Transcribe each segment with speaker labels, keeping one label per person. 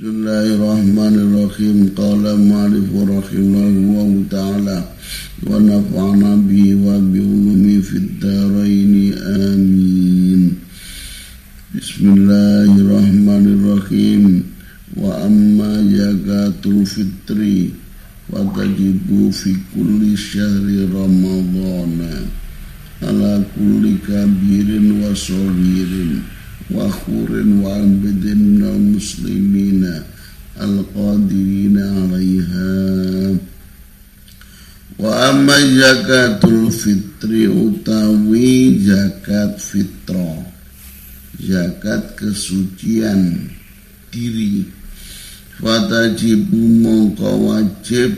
Speaker 1: Bismillahirrahmanirrahim. Qala ma'alif rahimahullah ta'ala Wa nafa'na bihi wa bi'ulumi fid daraini amin. Bismillahirrahmanirrahim. Wa amma jagatul fitri Wa tajibu fi kulli syahri ramadana Ala kulli kabirin wa sohirin وخور وعبد من المسلمين القادرين عليها وأما زكاة الفطر utawi zakat fitrah zakat kesucian diri fatajibu mongko wajib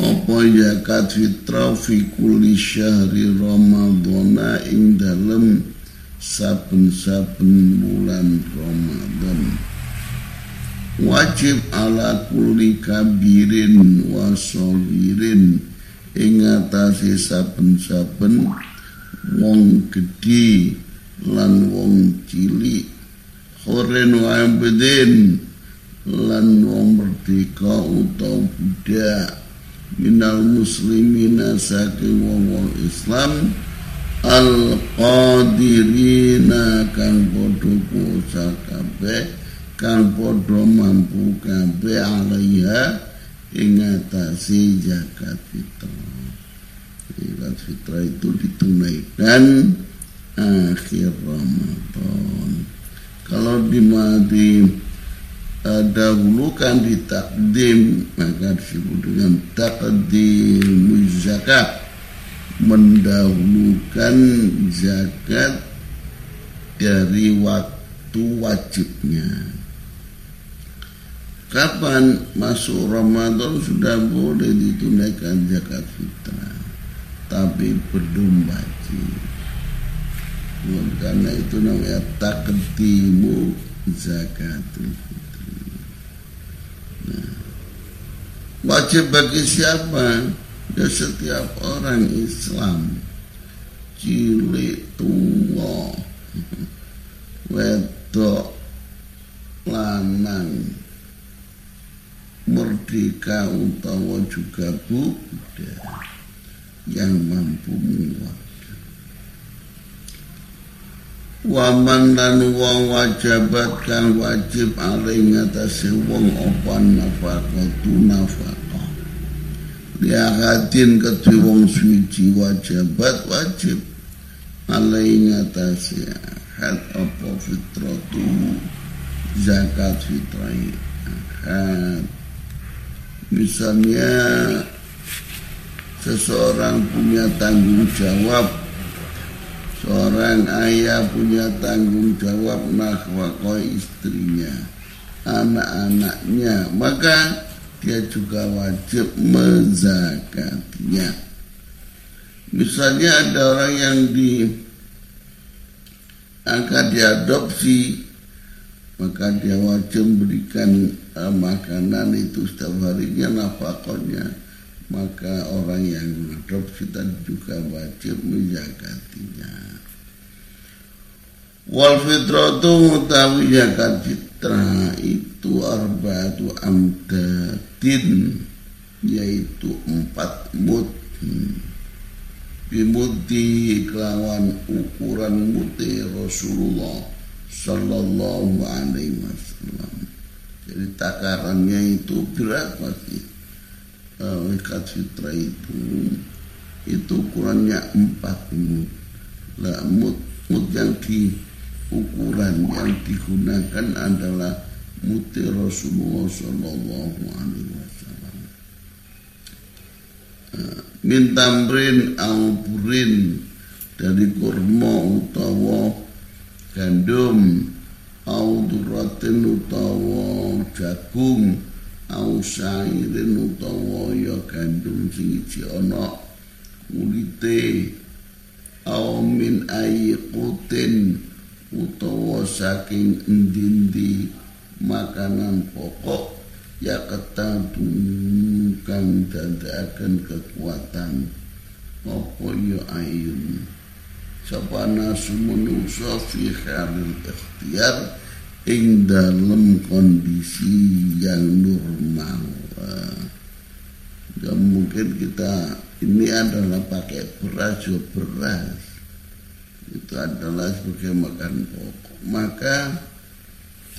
Speaker 1: apa zakat fitrah fi kulli syahri ramadhana ing dalem saben-saben bulan Ramadan. Wajib ala kulli kabirin wa sagirin ing atase saben-saben wong gedhe lan wong cilik. Khoren wa abdin lan wong merdeka utawa budak. Minal muslimina saking wong-wong Islam al qadirina kang padha kuasa kabeh kang padha mampu kabeh alaiha ing zakat fitrah. Zakat fitrah itu ditunaikan akhir Ramadan. Kalau dimati uh, dahulu kan ditakdim maka disebut dengan takdim zakat mendahulukan zakat dari waktu wajibnya. Kapan masuk Ramadan sudah boleh ditunaikan zakat fitrah, tapi belum wajib. Karena itu namanya takdimu zakatul fitri. Nah, wajib bagi siapa? Ya setiap orang Islam. Cilik tua wedok lanang. Merdeka utawa juga buddha yang mampu menguat Waman dan wong wajabat kang wajib alai ngatasi wong opan nafakatu nafak liahatin kedua wong suci wajibat wajib. Alai ngatasi ahad apa fitratu zakat fitrai ahad misalnya seseorang punya tanggung jawab seorang ayah punya tanggung jawab nafkah istrinya anak-anaknya maka dia juga wajib menzakatnya. Misalnya ada orang yang di diadopsi maka dia wajib memberikan uh, makanan itu setiap harinya nafkahnya maka orang yang mengadopsi tadi juga wajib menzakatinya. Wal fitratu mutawi zakat fitrah itu arba'atu amdad muddin yaitu empat mud. Bimuddi kelawan ukuran muti Rasulullah Sallallahu Alaihi Wasallam. Jadi takarannya itu berapa sih uh, ikat fitrah itu itu ukurannya empat mud. Lah mud mud yang di ukuran yang digunakan adalah muti Rasulullah Sallallahu Alaihi Wasallam. Eh, min tamrin dari kurma utawa gandum au duratin utawa jagung au sairin utawa ya gandum sing iki ana ulite au min ayiqutin utawa saking endi-endi makanan pokok ya ketandungkan akan kekuatan. Apa ya ayun? Sapa nasu manusa fi ikhtiar ing dalam kondisi yang normal. Ya mungkin kita ini adalah pakai beras ya beras itu adalah sebagai makan pokok. Maka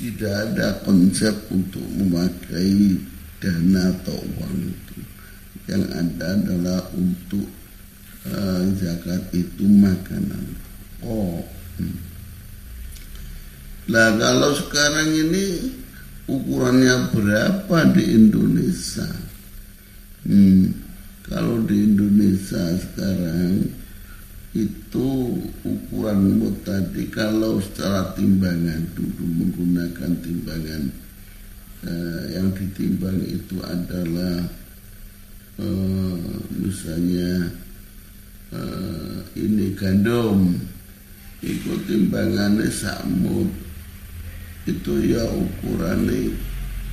Speaker 1: tidak ada konsep untuk memakai dana atau uang itu. Yang ada adalah untuk uh, zakat itu makanan. Oh. Hmm. Nah kalau sekarang ini ukurannya berapa di Indonesia? Hmm, kalau di Indonesia sekarang itu ukuran tadi. Kalau secara timbangan dulu menggunakan timbangan eh, yang ditimbang itu adalah eh, misalnya eh, ini gandum. Ikut timbangannya samut itu ya ukurannya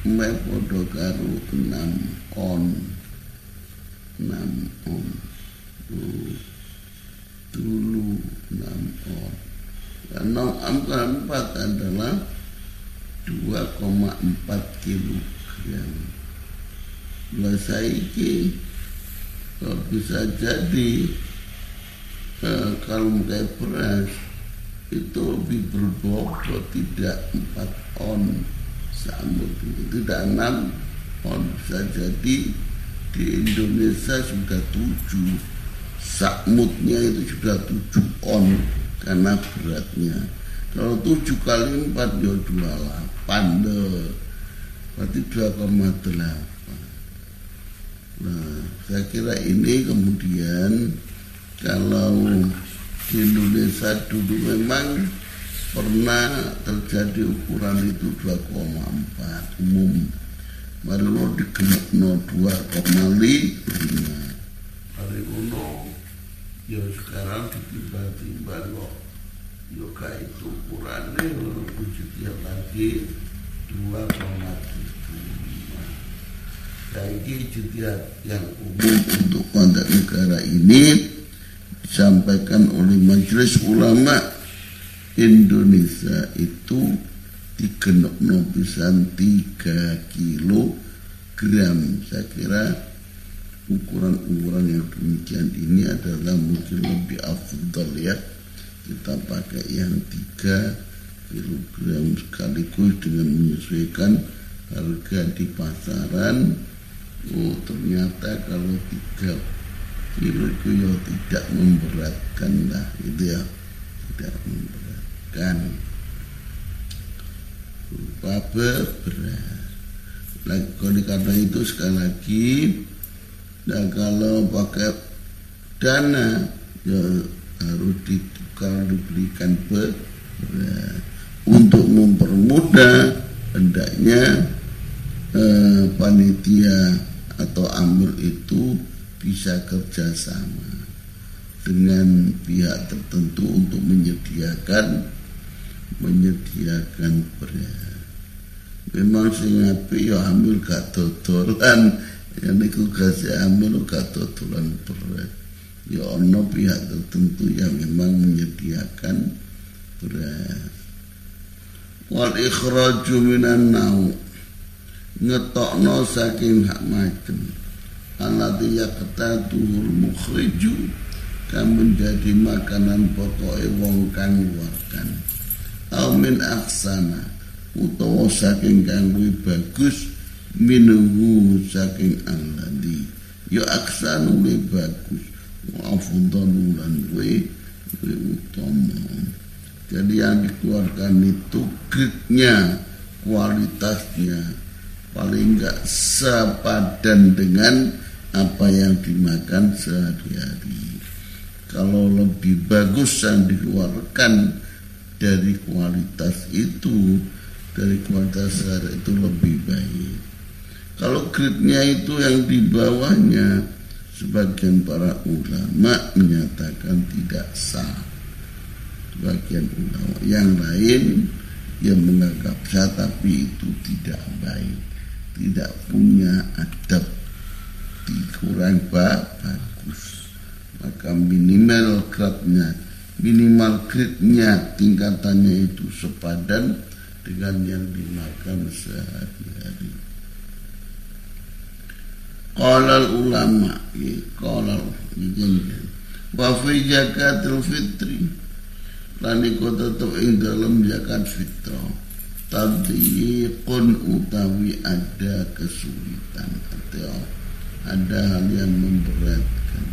Speaker 1: me podo karo 6 on. 6 on dulu 6 on karena angka 4 adalah 2,4 kilogram. Bahasa iki bisa jadi eh, kalau kayak beras itu lebih berbobot tidak empat on samut tidak enam on bisa jadi di Indonesia sudah tujuh sakmutnya itu sudah tujuh on karena beratnya. Kalau tujuh kali empat ya dua delapan deh berarti dua koma delapan. Nah saya kira ini kemudian kalau di Indonesia dulu memang pernah terjadi ukuran itu 2,4 umum. Lo dikenal 2,5 hari uno ya sekarang ditimbang-timbang kok ya itu ukurannya tiap lagi 2,75 nah ini yang umum untuk konteks negara ini disampaikan oleh Majelis Ulama Indonesia itu digenok nobisan 3 kilogram saya kira ukuran-ukuran yang demikian ini adalah mungkin lebih afdal ya. Kita pakai yang 3 kilogram sekaligus dengan menyesuaikan harga di pasaran. Oh ternyata kalau 3 itu ya tidak memberatkan lah itu ya. Tidak memberatkan. Rupa berat. Lagi kalau dikata itu sekali lagi dan kalau pakai dana ya harus ditukar diberikan berat untuk mempermudah hendaknya eh, panitia atau amil itu bisa kerjasama dengan pihak tertentu untuk menyediakan menyediakan beras. Memang sing api ya ambil gak dodolan, ya niku kasih ambil gak dodolan beras. Ya ono pihak tertentu yang memang menyediakan beras. Wal ikhraju minan nau ngetokno saking hak macem alladhi yaqtatuhul mukhriju kan menjadi makanan pokok wong kang warkan au min aksana utawa saking kang bagus minuhu saking alladhi ya aksanu le bagus wa afdalu lan we utama jadi yang dikeluarkan itu gritnya kualitasnya paling enggak sepadan dengan apa yang dimakan sehari-hari. Kalau lebih bagus yang dikeluarkan dari kualitas itu, dari kualitas sehari itu lebih baik. Kalau gridnya itu yang di bawahnya, sebagian para ulama menyatakan tidak sah. Sebagian ulama yang lain yang menganggap sah tapi itu tidak baik, tidak punya adab kurang bagus maka minimal grade minimal grade tingkatannya itu sepadan dengan yang dimakan sehari-hari. Qala ulama, qala janjian. Wa fi zakatul fitri lan iku tetep ing dalam zakat fitrah. Tadyiqun utawi ada kesulitan atau ada hal yang memberatkan.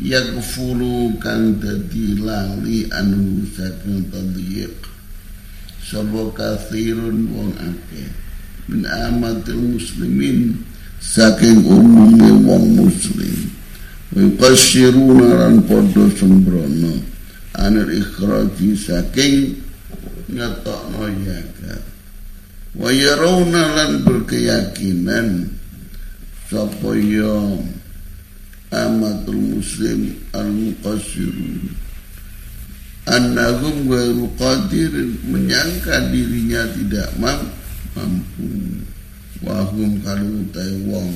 Speaker 1: Yakfulu kang dadi lali anu saking tadyiq. Sapa kathirun wong akeh min amatil muslimin saking umumnya wong muslim Yuqassiruna lan podo sembrono anil ikhraji saking ngetokno zakat wa lan berkeyakinan sapa ya amatul muslim al muqassirun annahum ghairu qadirin menyangka dirinya tidak mampu wahum kalau utai wong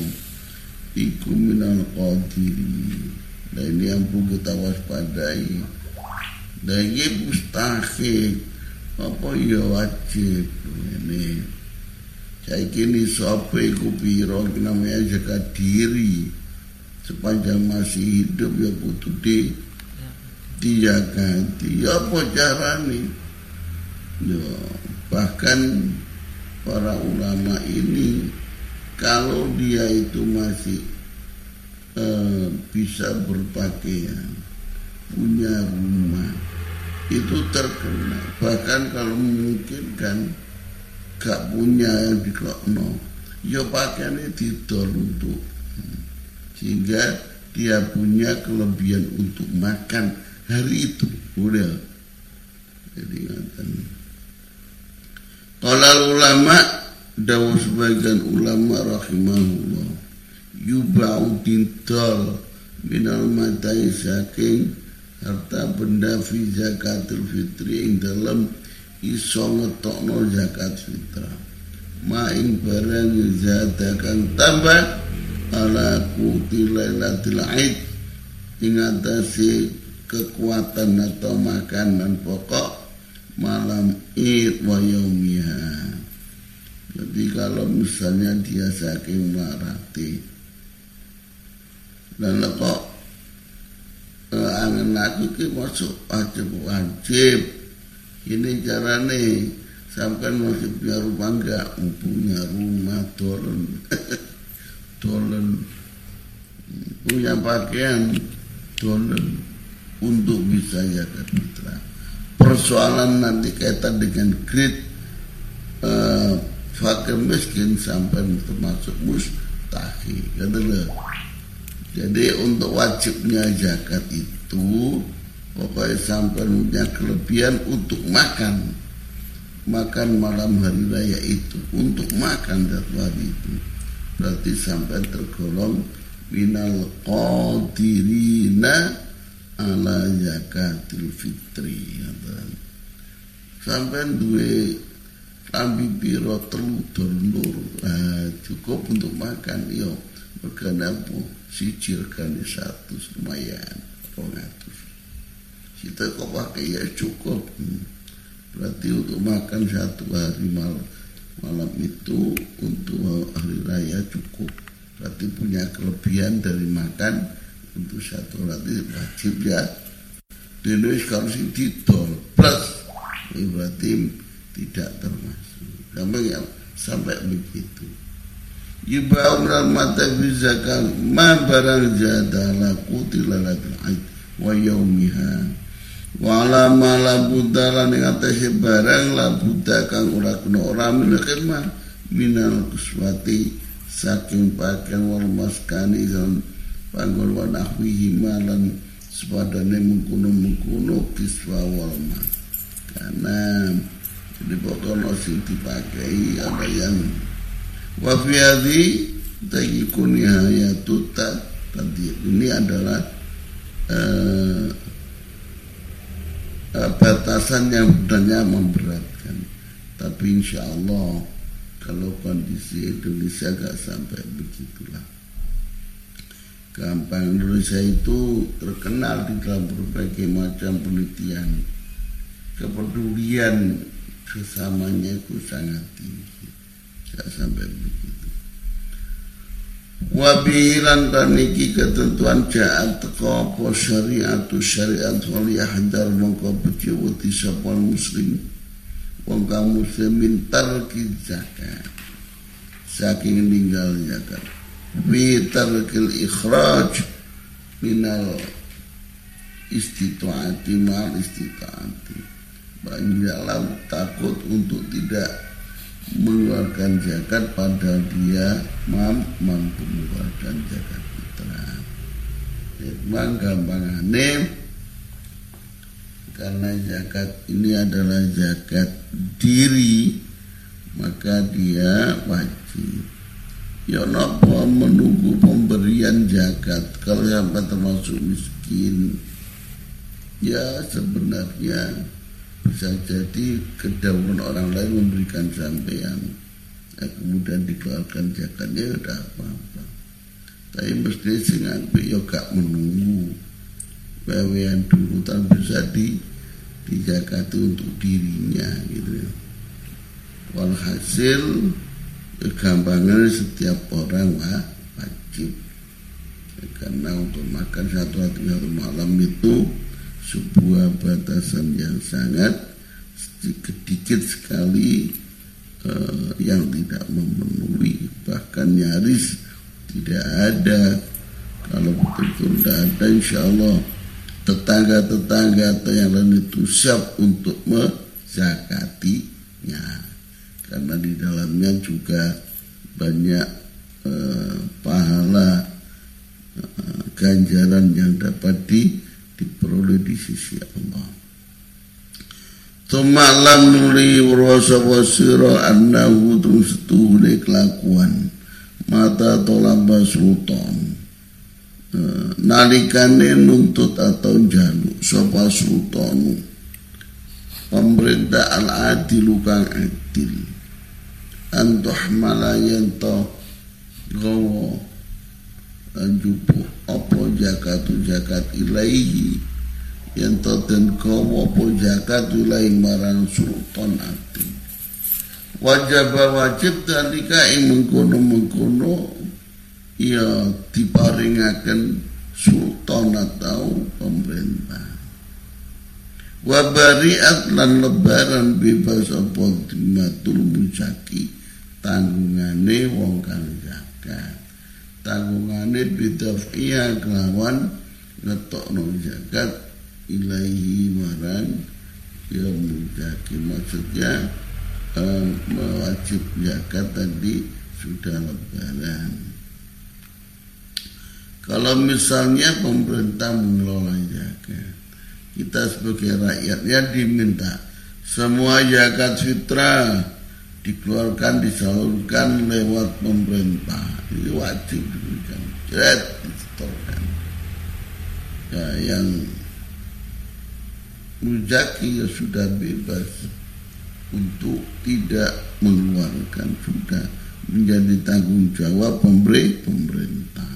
Speaker 1: iku minal qadiri. Dan ini yang perlu kita waspadai. Dan ini mustahil. Apa ya wajib? Ini. Saya kini sampai iku piro namanya jaga diri. Sepanjang masih hidup ya butuh di dijaga. Ya apa caranya ya bahkan para ulama ini kalau dia itu masih uh, bisa berpakaian, punya rumah, itu terkena. Bahkan kalau mungkin kan gak punya yang dikelokno, ya pakaiannya didol untuk sehingga dia punya kelebihan untuk makan. Hari itu udah jadi ngatakan kalau ulama Dawa sebagian ulama rahimahullah Yuba'u dintal Minal matai saking Harta benda fi zakatul fitri Yang dalam iso ngetokno zakat fitrah. Ma'in barang zatakan tambah Ala kuti laylatil aid Ingatasi kekuatan atau makanan pokok malam id wa yaumiha. Jadi kalau misalnya dia saking marati dan kok eh, angin aku ki masuk wajib wajib. Ini carane sampai masih punya rumah enggak punya rumah dolen. Dolen. Punya pakaian dolen. Untuk bisa jaga mitra persoalan nanti kaitan dengan grade uh, fakir miskin sampai termasuk mustahil gitu jadi untuk wajibnya zakat itu pokoknya sampai punya kelebihan untuk makan. Makan malam hari raya itu untuk makan satu hari itu. Berarti sampai tergolong minal qadirina ala zakatil fitri sampai duwe lambi piro telu nah, cukup untuk makan yo mergane apa siji regane satu lumayan rongatus kita kok pakai ya cukup. Hmm. berarti untuk makan satu hari malam malam itu untuk hari raya cukup. Berarti punya kelebihan dari makan untuk satu nanti wajib ya. Di Indonesia harus ditol plus. Berarti tidak termasuk. Sampai ya, sampai begitu. Yubau minal mata zakat ma barang jadalah kutilalatul aid wa yaumiha. Wa ala ma la buddha lan ing atase barang la buddha kang ora kena ora minal minal kuswati saking pakaian wal maskani dan panggon wa nahwihi malan sepadane mengkuno-mengkuno kiswa wal karena jadi pokoknya sing dipakai ada yang wa fi hadhi tayikun tuta tadi ini adalah uh, uh, batasan yang sebenarnya memberatkan. Tapi insya Allah kalau kondisi Indonesia gak sampai begitulah gampang Indonesia itu terkenal di dalam berbagai macam penelitian. Kepedulian sesamanya itu sangat tinggi. Tidak sampai begitu. Wabilan kaniki ketentuan jaat teko apa syariatu syariat wali ahdar mongko peciwati sapal muslim. Wong kang muslimin tarki saking ninggal zakat bi tarkil ikhraj minal istitaati mal istitaati banyak takut untuk tidak mengeluarkan zakat pada dia mampu mengeluarkan zakat fitrah. Memang gampangane karena zakat ini adalah zakat diri maka dia wajib. Ya nopo menunggu pemberian zakat. Kalau yang termasuk miskin ya sebenarnya bisa jadi kedahuluan orang lain memberikan sampean. Nah, kemudian dikeluarkan zakatnya udah apa-apa. Tapi mesti sing apik ya gak menunggu. Wewean dulu tapi bisa di dijakati untuk dirinya gitu ya. Walhasil gampangan setiap orang wajib. Karena untuk makan satu hari satu malam itu sebuah batasan yang sangat sedikit sekali uh, yang tidak memenuhi. Bahkan nyaris tidak ada. Kalau betul-betul tidak ada insya Allah tetangga-tetangga atau yang lain itu siap untuk menzakatinya karena di dalamnya juga banyak uh, pahala uh, ganjaran yang dapat di diperoleh di sisi Allah. Tumalam nuli rasa wasira annahu tustuhule kelakuan. Mata tolamba sultan. E, nalikane nuntut atau jaluk sapa sultanu. Pemerintah al adil kang adil antuh malayan to gawa anjupu apa zakatu zakat ilaihi. Yang toten kau apa zakat ilaihi marang sultan ati. Wajib wajib dalika ing mengkono-mengkono ya diparingaken sultan atau pemerintah. Wabariat lan lebaran bebas apa dimatul mujaki tanggungane wong kang zakat. Tanggungannya bidafiyah kelawan no zakat ilahi marang yang mujaki maksudnya um, wajib zakat tadi sudah lebaran. Kalau misalnya pemerintah mengelola zakat kita sebagai rakyatnya diminta semua zakat fitrah dikeluarkan disalurkan lewat pemerintah. Ini wajib diberikan. Jet disetorkan. Ya yang mujaki ya sudah bebas untuk tidak mengeluarkan sudah menjadi tanggung jawab pemberi pemerintah.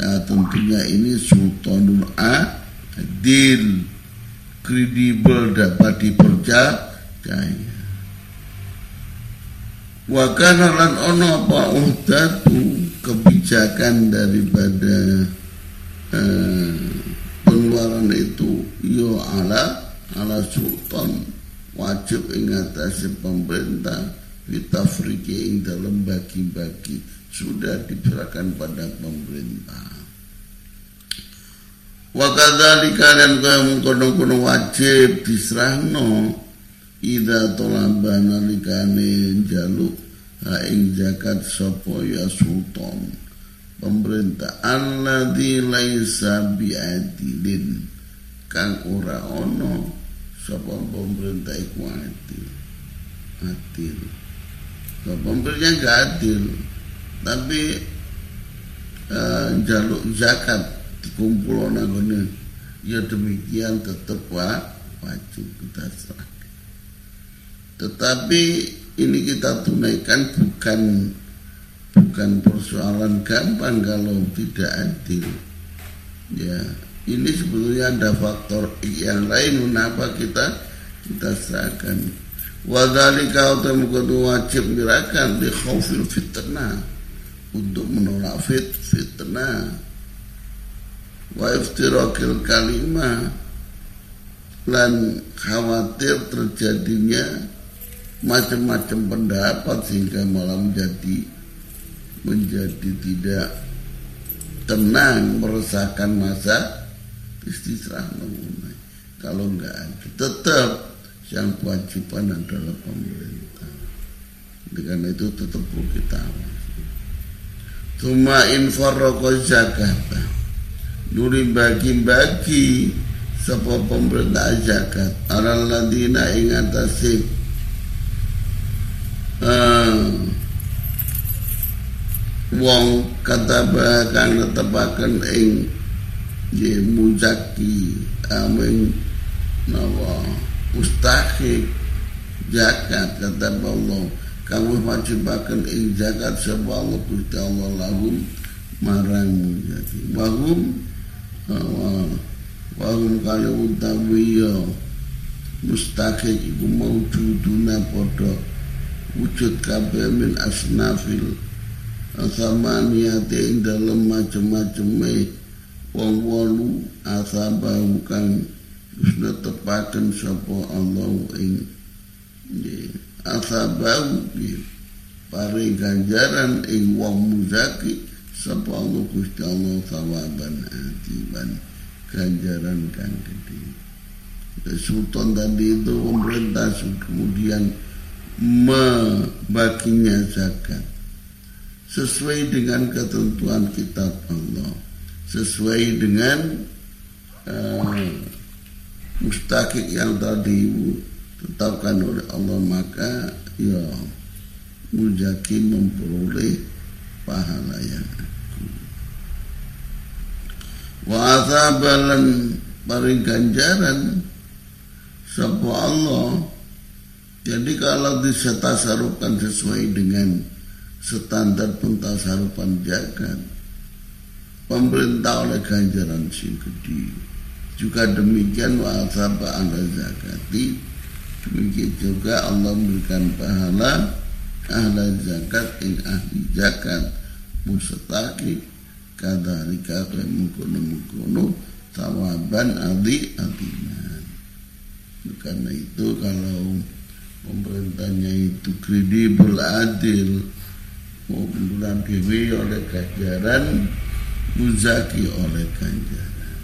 Speaker 1: Ya tentunya ini sultanul adil kredibel dapat dipercaya Wa kana lan ono apa uhdatu kebijakan daripada eh, pengeluaran itu yo ala ala sultan wajib ingatasi pemerintah ditafriki ing dalam bagi-bagi sudah diserahkan pada pemerintah. Wa kadzalika lan mengkono-kono wajib diserahno Ida tolaba nalikane jaluk haing zakat sopo ya sultan. Pemerintah alladzi laisa biadilin. Kang ora ono sapa pemerintah iku adil. Adil. So, pemerintah gak adil tapi uh, jaluk zakat dikumpul nang ya demikian tetap wajib kita serah tetapi ini kita tunaikan bukan bukan persoalan gampang kalau tidak adil. Ya, ini sebetulnya ada faktor yang lain kenapa kita kita serahkan. Wadhalika utam kudu wajib gerakan di khawfil fitnah untuk menolak fit fitnah wa iftirakil kalimah dan khawatir terjadinya macam-macam pendapat sehingga malah menjadi menjadi tidak tenang meresahkan masa istisrah mengenai. Kalau enggak tetap yang kewajiban adalah pemerintah. Dengan itu tetap perlu kita cuma infarroko zakat nuri bagi-bagi sebuah pemerintah zakat ladina ingatasi wong kata bahkan netepaken ing ye muzaki amin. Nawa mustahik zakat kata Allah. Kamu wajibakan ing zakat sebab Allah Gusti Allah lahum marang mujaki. Wahum wahum kaya utawi ya mustahik iku maujuduna podo wujud kabeh min asnafil asamaniyati ing dalam macam-macam wong wolu asabahu kang Terus tepakan sapa Allah ing asabau pare ganjaran ing wong muzaki sapa Allah Gusti Allah sawaban atiban ganjaran kang gede. Sultan tadi itu pemerintah kemudian membaginya zakat. Sesuai dengan ketentuan kitab Allah. Sesuai dengan uh, mustakik yang tadi ditetapkan oleh Allah maka ya mujaki memperoleh pahala yang wa ganjaran sapa Allah jadi kalau disetasarupan sesuai dengan standar pentasarupan jagat pemerintah oleh ganjaran sing gede. Juga demikian wa asaba ala zakati. Demikian juga Allah memberikan pahala ahla zakat in ahli zakat. Mustaqi kadarika mengkono mengkono tawaban adi adiman karena itu kalau pemerintahnya itu kredibel adil. Bulan oleh ganjaran muzaki oleh ganjaran.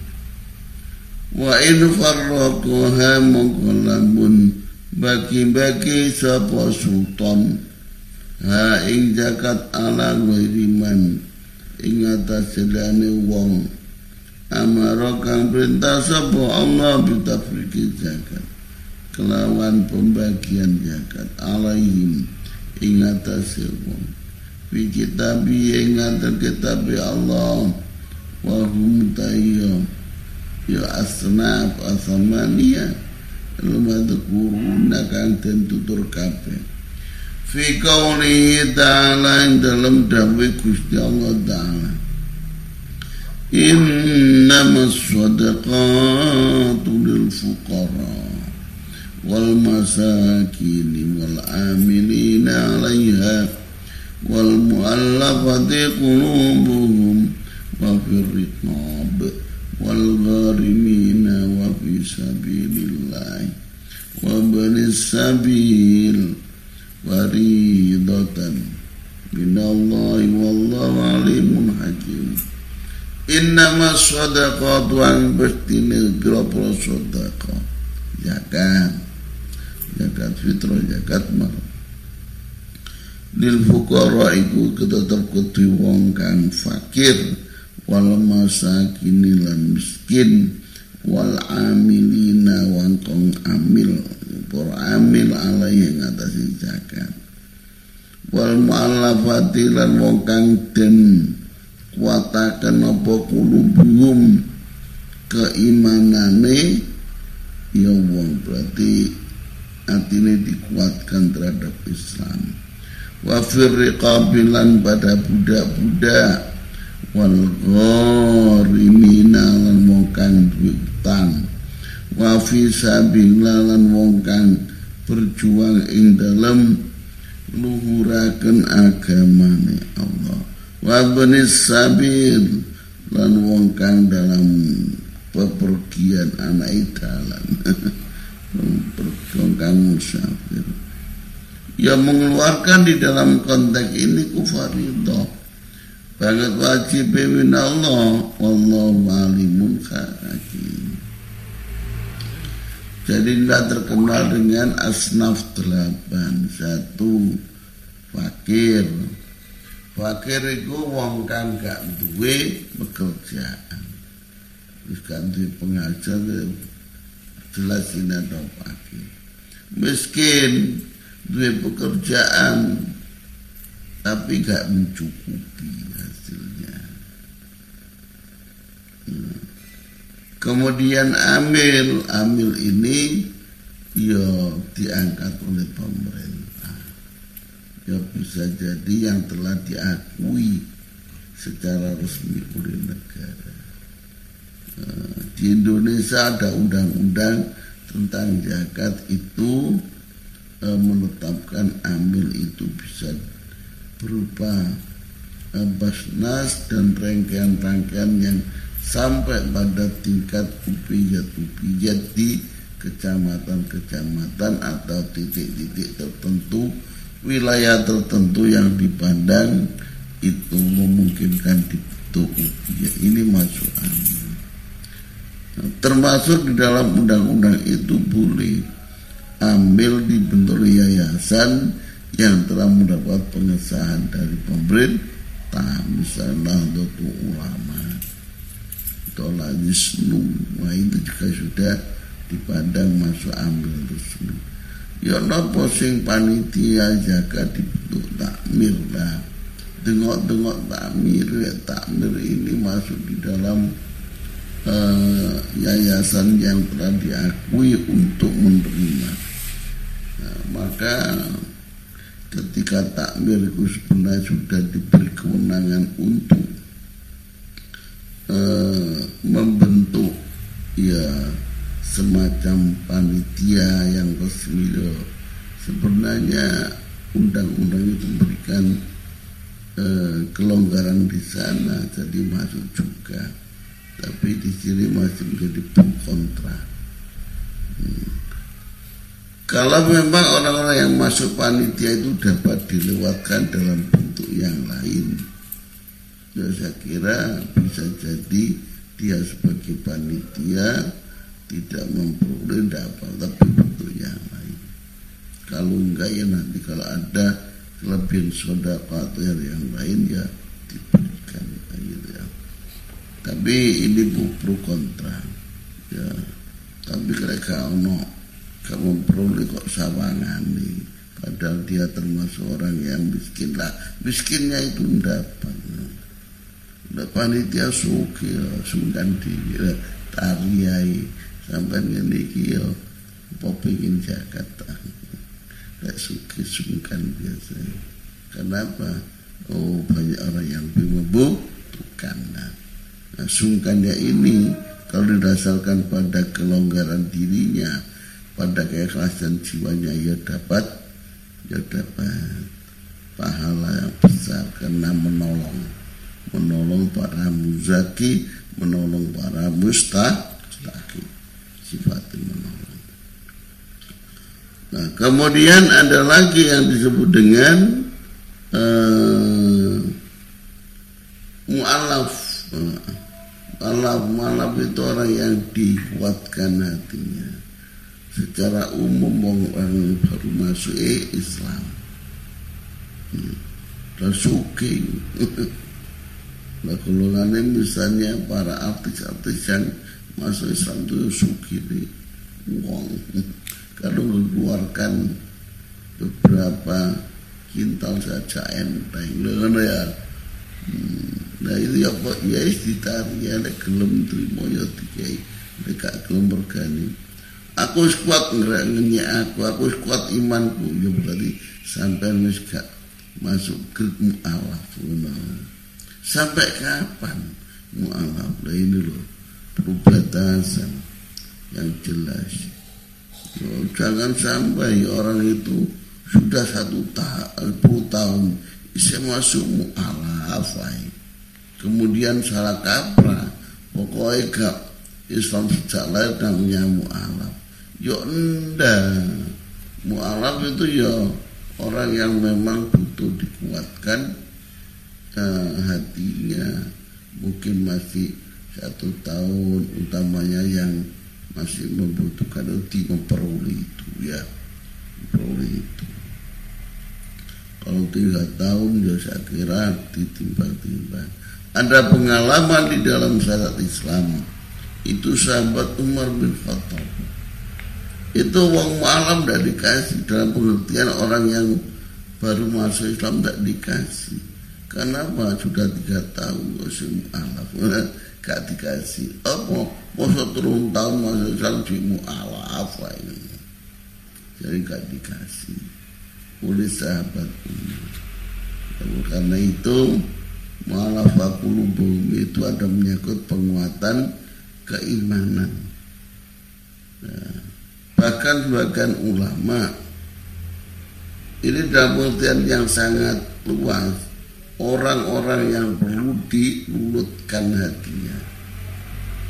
Speaker 1: Wa in farraqaha mongko bagi-bagi sapa sultan. Ha ing zakat ala wiriman ing atas sedane wong. Amara kang perintah sapa Allah bitafriki zakat kelawan pembagian zakat. Alaihim ing wong. Fi kitabi ing kitab Allah. Wa hum ya asnaf asamania. Lumadkuruna kang den tutur fi qawli ta'ala dalam dawe Gusti Allah taala. Innama sadaqatu lil fuqara wal masakin wal amilina 'alaiha wal mu'allafati qulubuhum wa fir riqab والغارمين وفي سبيل الله وابن السبيل فريضة من الله والله عليم حكيم Innama sadaqah tuan bestine gropro sadaqah zakat Zakat fitrah zakat mar lil fuqara iku tetep kudu wong kang fakir wal masakin lan miskin wal amilina wan kong amil por amil ala yang atas zakat. Wal mu'allafati lan wong kang den kuataken apa kulubum keimanane ya wong berarti atine dikuatkan terhadap Islam. Wa firriqabilan pada budak-budak. Wal gharimina lan wong kang utang. Wa fi sabilillah lan wong kang berjuang ing dalam luhuraken agamane Allah. Wa benis sabil lan wong kang dalam pepergian anak dalan wong kang musafir. Yang mengeluarkan di dalam konteks ini kufaridah banget wajib min Allah. Wallahu alimun jadi tidak terkenal dengan asnaf delapan satu fakir. Fakir itu wong kan gak duwe pekerjaan. Terus duwe pengajar jelas ini fakir miskin duwe pekerjaan tapi gak mencukupi Kemudian amil, amil ini ya diangkat oleh pemerintah. Ya bisa jadi yang telah diakui secara resmi oleh negara. Di Indonesia ada undang-undang tentang zakat itu eh, menetapkan amil itu bisa berupa eh, basnas dan rangkaian-rangkaian yang sampai pada tingkat upijat-upijat di kecamatan-kecamatan atau titik-titik tertentu. Wilayah tertentu yang dipandang itu memungkinkan dibentuk upijat. Ini masuk angin termasuk di dalam undang-undang itu boleh ambil dibentuk yayasan yang telah mendapat pengesahan dari pemerintah misalnya untuk Ulama. Tolak wisnu nah itu juga sudah dipandang masuk ambil wisnu ya nopo sing panitia jaga dibentuk takmir lah. Tengok-tengok takmir ya takmir ini masuk di dalam uh, yayasan yang telah diakui untuk menerima. Nah, maka ketika takmir sebenarnya sudah diberi kewenangan untuk Eh, membentuk ya semacam panitia yang resmi sebenarnya undang-undang itu memberikan eh, kelonggaran di sana jadi masuk juga tapi di sini masih menjadi pro kontra. Hmm. kalau memang orang-orang yang masuk panitia itu dapat dilewatkan dalam bentuk yang lain ya saya kira bisa jadi dia sebagai panitia tidak memperoleh dapat tapi bentuk yang lain. Kalau enggak ya nanti kalau ada kelebihan soda atau yang lain ya diberikan gitu ya tapi ini pro kontra. Ya tapi mereka ono gak memperoleh kok sawangan nih padahal dia termasuk orang yang miskin lah. Miskinnya itu dapat panitia suki sungkan di tariai. Sampai ngene iki ya apa pengin Jakarta Lek suki sungkan biasa. Kenapa? Oh banyak orang yang membutuhkan nah, nah sungkannya ini kalau didasarkan pada kelonggaran dirinya pada keikhlasan jiwanya ya dapat ya dapat pahala yang besar karena menolong menolong para muzaki, menolong para mustaki. Sifatnya menolong. Nah, kemudian ada lagi yang disebut dengan uh, mu'alaf. Mu'alaf, mu'alaf itu orang yang dikuatkan hatinya. Secara umum orang baru masuk eh, Islam. Hmm. Rasuki. Nah golongannya misalnya para artis-artis yang masuk Islam itu sugiri uang kalau mengeluarkan beberapa kintal saja enteng dengan ya hmm, nah itu ya kok ya ditari ya nek gelem trimo ya dikai nek gelem bergani. Aku kuat ngerak aku. Aku kuat imanku. Ya berarti sampai wis gak masuk grup mu'alaf Sampai kapan mu'alaf? Nah ini loh perbatasan yang jelas. oh, jangan sampai orang itu sudah satu tahun, puluh tahun bisa masuk mu'alaf kemudian salah kaprah pokoknya gak Islam sejak lahir namanya mu'alaf. Yo enggak mu'alaf itu ya orang yang memang butuh dikuatkan uh, hatinya. Mungkin masih satu tahun utamanya yang masih membutuhkan untuk memperoleh itu ya. Memperoleh itu. Kalau tiga tahun ya saya kira ditimbang-timbang ada pengalaman di dalam syariat Islam. Itu sahabat Umar bin Khattab. Itu uang malam tidak dikasih. Dalam pengertian orang yang baru masuk Islam tidak dikasih. Karena apa sudah tiga tahun musim alaf gak dikasih. Apa? Masa turun tahun masuk Islam di mu'alaf ini. Jadi gak dikasih. Oleh sahabat Umar. Karena itu mu'alaf bumi itu ada menyangkut penguatan keimanan. Nah, bahkan sebagian ulama ini dalam pengertian yang sangat luas orang-orang yang perlu dilulutkan hatinya.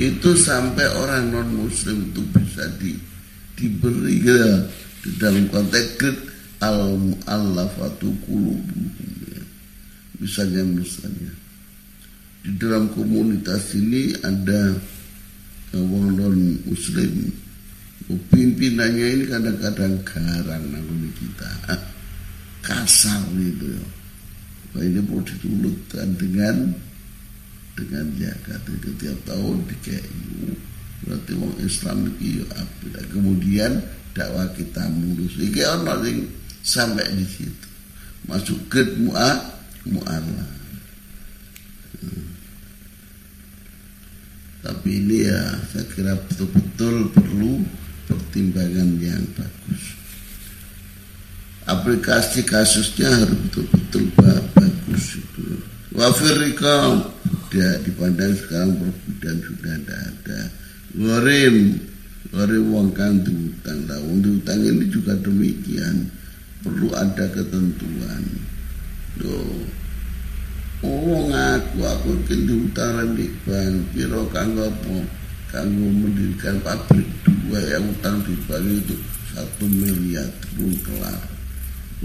Speaker 1: Itu sampai orang non muslim itu bisa di, diberi ya, di dalam konteks al mu'allafatu qulubuhum ya. misalnya misalnya di dalam komunitas ini ada orang non muslim. Pimpinannya ini kadang-kadang garang nanggung kita. Kasar itu ya. Nah, ini perlu ditulutkan dengan dengan zakat itu tiap tahun KU berarti orang Islam itu ya kemudian dakwah kita mulus. Iki ono sing sampai di situ. Masuk ke mu'a mu'ala hmm. tapi ini ya saya kira betul-betul perlu pertimbangan yang bagus. Aplikasi kasusnya harus betul-betul bagus itu. Wafirika tidak dipandang sekarang perbedaan sudah tidak ada. Gorim, gorim uang kan diutang. Lah, diutang ini juga demikian. Perlu ada ketentuan. Tuh. Aku mungkin di utara di bank, piro kanggo? Kanggo mendirikan pabrik gue yang utang di Bali itu satu miliar belum kelar.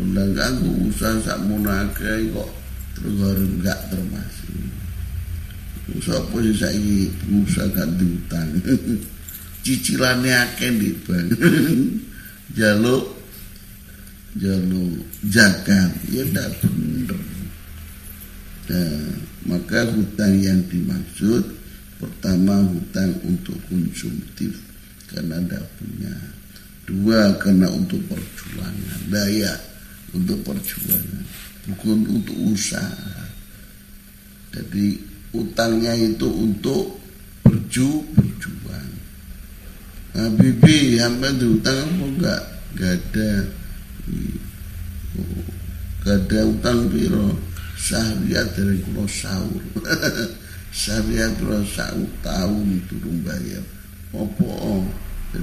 Speaker 1: Undang ganggu usaha sak munake kok terus harus enggak termasuk. Sopo sih saya usaha ganti utang. Cicilannya akeh di bank jaluk jaluk zakat ya tidak benar nah, maka hutang yang dimaksud pertama hutang untuk konsumtif karena tidak punya. Dua karena untuk perjuangan. Daya untuk perjuangan. Bukan untuk usaha. Jadi utangnya itu untuk berju berjuang. Nah, bibi sampai utang apa enggak? Enggak ada. Oh, enggak ada utang piro sahriat dari kulo sahur sahriat kulo sahur tahun turun bayar opo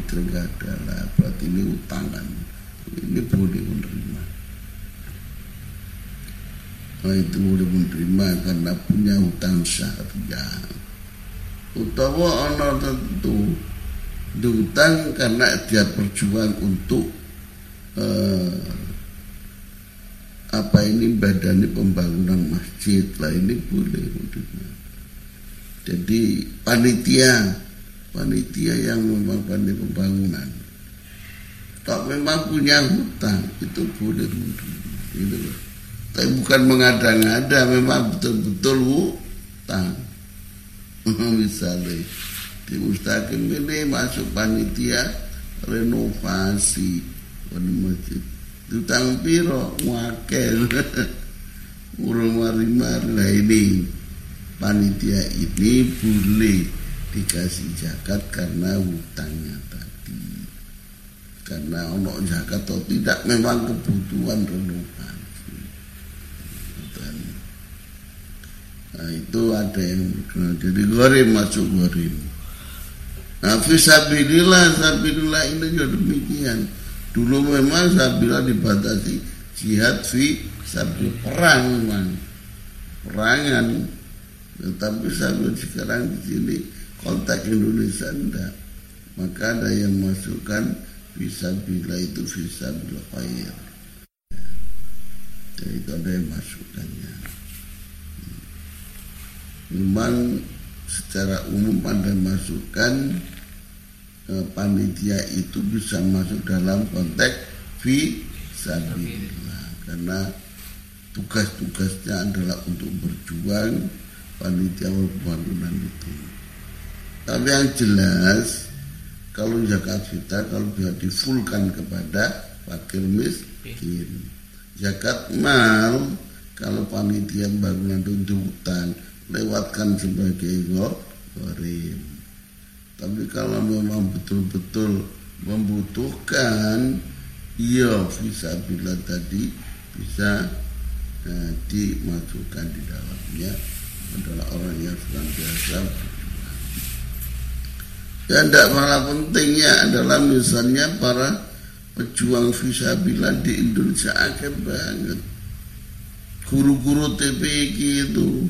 Speaker 1: tergada lah berarti ini utangan. Ini boleh menerima. Nah itu boleh menerima karena punya utang syariah utawa ana tentu diutang karena dia berjuang untuk eh, apa ini badan pembangunan masjid? Lah ini boleh jadi panitia. Panitia yang memang pandai pembangunan. Tak memang punya hutang itu boleh itu tapi bukan mengada-ngada memang betul-betul hutang. Misalnya di Mustaqim ini masuk panitia renovasi masjid utang piro? Wakil urung mari-mari lah ini. Panitia ini boleh dikasih zakat karena hutangnya tadi. Karena ono zakat atau tidak memang kebutuhan renovasi nah itu ada yang jadi goreng masuk goreng. Nah, fisabilillah, sabilillah ini juga demikian. Dulu memang sabila dibatasi jihad fi sabil perang memang. Perangan. Tetapi sabil sekarang di sini kontak Indonesia enggak. Maka ada yang masukkan fisabilillah itu fisabil khair. Jadi itu ada yang masukkannya. Memang secara umum ada masukan panitia itu bisa masuk dalam konteks fi sabilillah karena tugas-tugasnya adalah untuk berjuang panitia pembangunan itu. Tapi yang jelas kalau zakat fitrah kalau bisa difulkan kepada fakir miskin. Zakat mal kalau panitia bangunan tuntutan lewatkan sebagai gorim. Tapi kalau memang betul-betul membutuhkan, ya bila tadi bisa eh, dimasukkan di dalamnya adalah orang yang biasa Dan tidak malah pentingnya adalah misalnya para pejuang visabila di Indonesia akan banget. Guru-guru TPK itu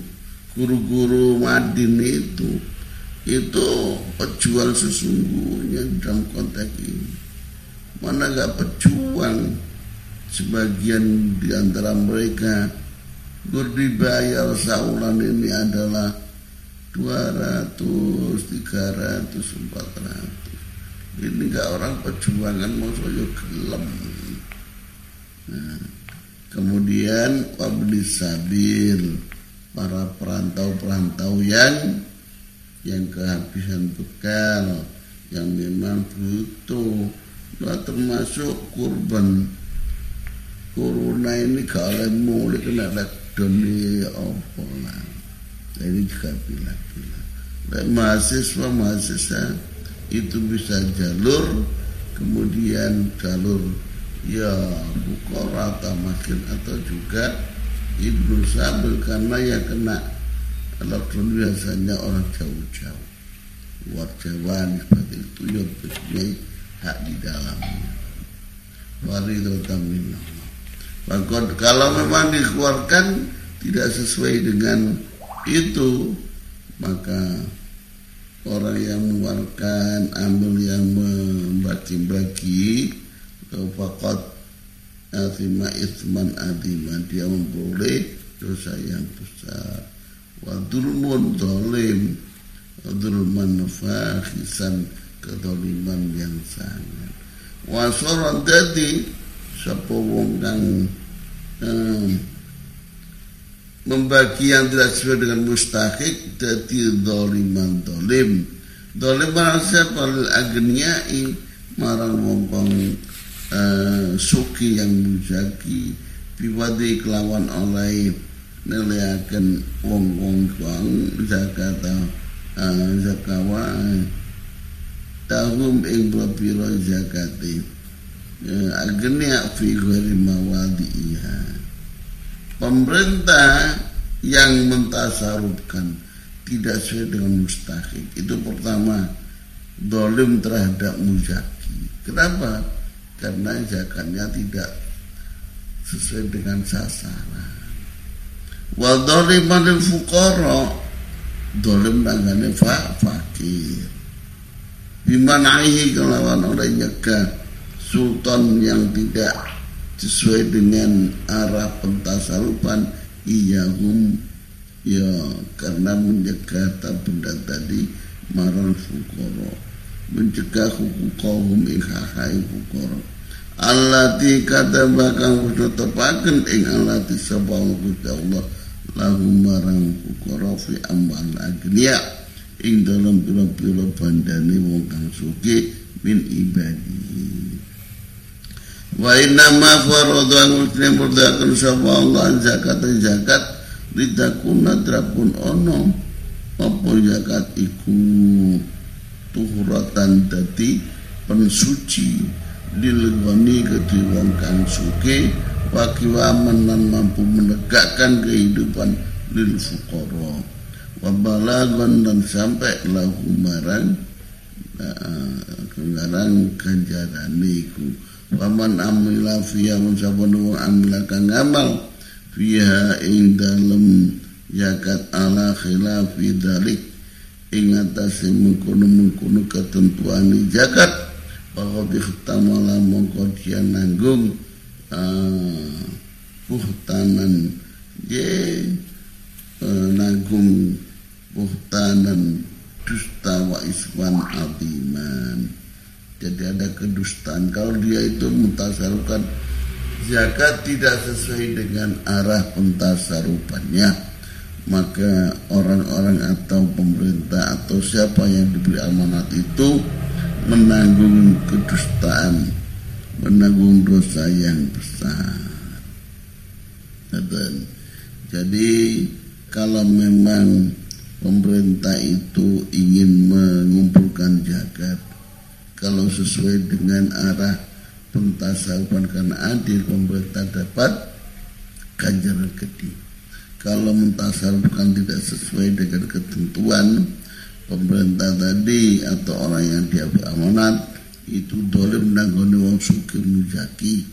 Speaker 1: guru-guru Madin itu itu pejuang sesungguhnya dalam konteks ini. Mana gak pejuang sebagian di antara mereka gur dibayar saulan ini adalah 200, 300, 400 ini gak orang pejuangan mau saya gelem. Nah, kemudian wabli sabil para perantau-perantau yang yang kehabisan bekal yang memang butuh. Nah, termasuk kurban. Corona ini kalau mulai kena lockdown ini apa lah. Nah, ini juga bilang-bilang. Nah, mahasiswa mahasiswa itu bisa jalur kemudian jalur ya buka rata makin atau juga Ibnu Sabil karena yang kena lockdown biasanya orang jauh-jauh luar Jawa seperti itu ya punya hak di dalamnya. Waridatan minallah Bahkan kalau memang dikeluarkan tidak sesuai dengan itu maka orang yang mengeluarkan ambil yang membagi-bagi fakat Athima isman adiman Dia memperoleh dosa yang besar Wa dulmun dolim Wa dulman fakhisan Kedoliman yang sangat. Wa soran jadi Sapa wong kang um, Membagi yang tidak sesuai dengan mustahik Jadi doliman dolim. Dolim merasa paling agniai Marang wong kong uh, suki yang mujaki piwadi kelawan oleh nelayakan wong wong kuang zakat uh, zakawa tahum ing bapiro zakati uh, agnia fi mawadi'iha. Pemerintah yang mentasarufkan tidak sesuai dengan mustahik. Itu pertama dolim terhadap mujaki. Kenapa? Karena zakatnya tidak sesuai dengan sasaran. Wa dhaliman fuqara dolim nangane fa fakir. Bimanahi kelawan oleh nyegah sultan yang tidak sesuai dengan arah pentasarufan iyahum ya karena mencegah benda tadi maral fukoro mencegah hukum kaum ing hakai fukoro allati kataba kang tepaken ing allati sabang Gusti Allah lahu marang fukara fi amal agniya ing dalam pira-pira bandane wong kang sugih min ibadi wa inna ma faradha muslim berdakan sapa Allah zakat zakat litakuna drapun ono apa zakat iku? Tuhuratan dadi pensuci dilgoni ke wong kang suke wakiwaman dan mampu menegakkan kehidupan lil fukara wabalagon dan sampai lahu marang kengarang kanjarane iku. Waman amila fiha sabun wong amila kang fiha ing dalem yakat ala khilafi dalik ing mengkono-mengkono ketentuan zakat bahwa dikhtamala mongko nanggung buhtanan ye uh, nanggung buhtanan dusta wa iswan aziman jadi ada kedustaan. Kalau dia itu mentasarufkan zakat tidak sesuai dengan arah pentasarufannya maka orang-orang atau pemerintah atau siapa yang diberi amanat itu menanggung kedustaan menanggung dosa yang besar. Jadi kalau memang pemerintah itu ingin mengumpulkan zakat kalau sesuai dengan arah pentasawufan karena adil pemerintah dapat ganjaran gede kalau mentasawufkan tidak sesuai dengan ketentuan pemerintah tadi atau orang yang dia amanat itu dolim nanggone wong suki mujaki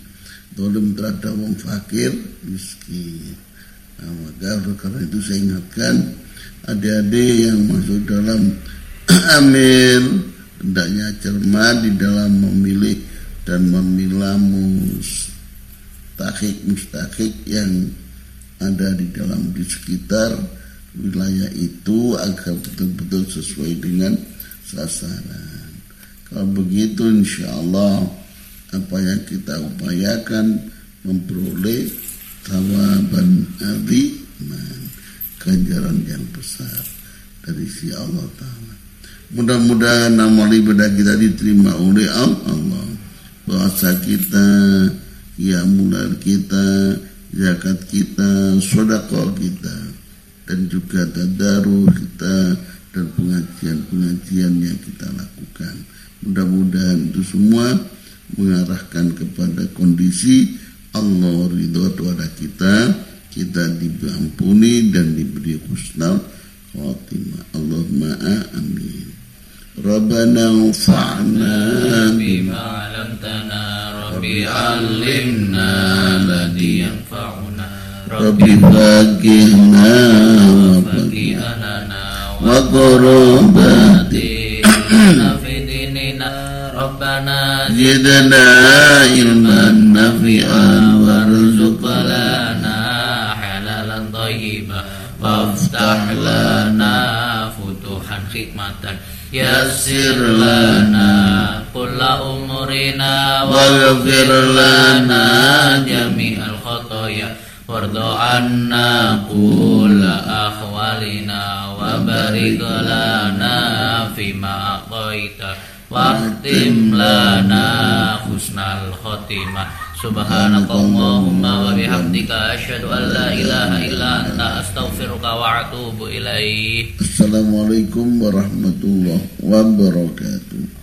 Speaker 1: dolim terhadap wong fakir miskin nah, maka karena itu saya ingatkan adik-adik yang masuk dalam amil hendaknya cermat di dalam memilih dan memilah mustahik mustahik yang ada di dalam di sekitar wilayah itu agar betul-betul sesuai dengan sasaran. Kalau begitu insya Allah apa yang kita upayakan memperoleh tawaban aziman ganjaran yang besar dari si Allah Ta'ala. Mudah-mudahan amal ibadah kita diterima oleh Allah. Puasa kita, ya mulai kita, zakat kita, sodako kita, dan juga tadaruh kita dan pengajian-pengajian yang kita lakukan. Mudah-mudahan itu semua mengarahkan kepada kondisi Allah ridho kepada kita, kita diampuni dan diberi husnul khotimah. Allahumma amin. Rabbana fa'na
Speaker 2: bima lam tana Rabbi alimna ladhi
Speaker 1: yanfa'una Rabbi
Speaker 2: faqihna
Speaker 1: wa
Speaker 2: faqih wa qurbatih ربنا
Speaker 1: زدنا علما نافعا
Speaker 2: وارزق لنا حلالا طيبا وافتح لنا فتوحا حكمة يسر لنا كل أمورنا واغفر لنا جميع الخطايا وارض عنا كل أحوالنا وبارك لنا فيما أعطيت واختم لنا حسن الخاتمة سبحانك اللهم وبحمدك أشهد أن لا إله إلا أنت أستغفرك وأتوب إليك
Speaker 1: Assalamualaikum warahmatullahi wabarakatuh